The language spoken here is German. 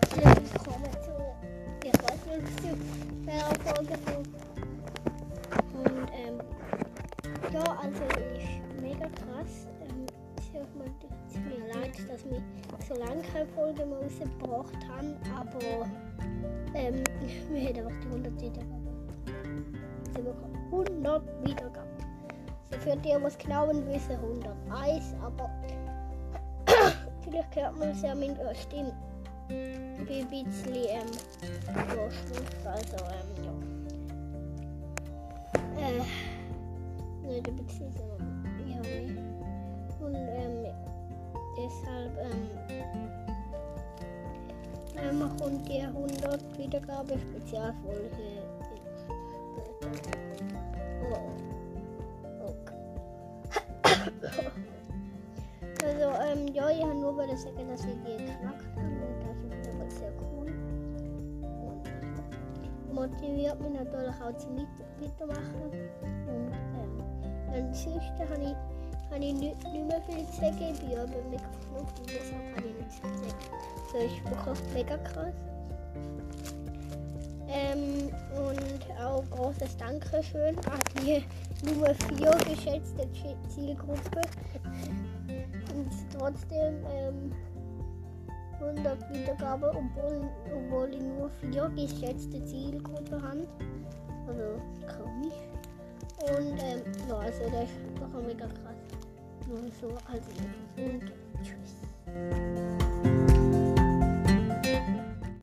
willkommen zu der Folge Und ähm, ja, also ich mega krass. Es tut mir leid, dass wir so lange keine Folge mehr rausgebracht haben, aber ähm, wir hätten einfach die 100 Wiedergaben. 100 Wiedergaben. So für die, was genau ein wissen, 101, aber vielleicht hört man es ja mit eurer Stimme bisschen ähm, durchschwuft, also ähm, ja. Äh, nicht ein bisschen, sondern ja, nee. Und ähm, deshalb ähm, ähm, kommt die 100 Wiedergabe Spezialfolge. Oh. Okay. Also, ähm, ja, ich habe nur wollen sagen, dass wir die geknackt immer sehr cool. Und motiviert mich natürlich auch zum Weit- Weitermachen. Und ähm, ansonsten habe ich, habe ich nicht, nicht mehr viel zu sagen. Ich bin aber mega genug und deshalb habe ich nichts zu sagen. So ist wirklich mega krass. Ähm, und auch großes Dankeschön an die Nummer 4 geschätzte Zi- Zielgruppe. Und trotzdem ähm, 100 Wiedergaben, obwohl, obwohl nur 4 geschätzte Zielgruppe habe. Also komisch. Und ähm, ja, also das ist doch mega krass. Nur so als Info. Und tschüss.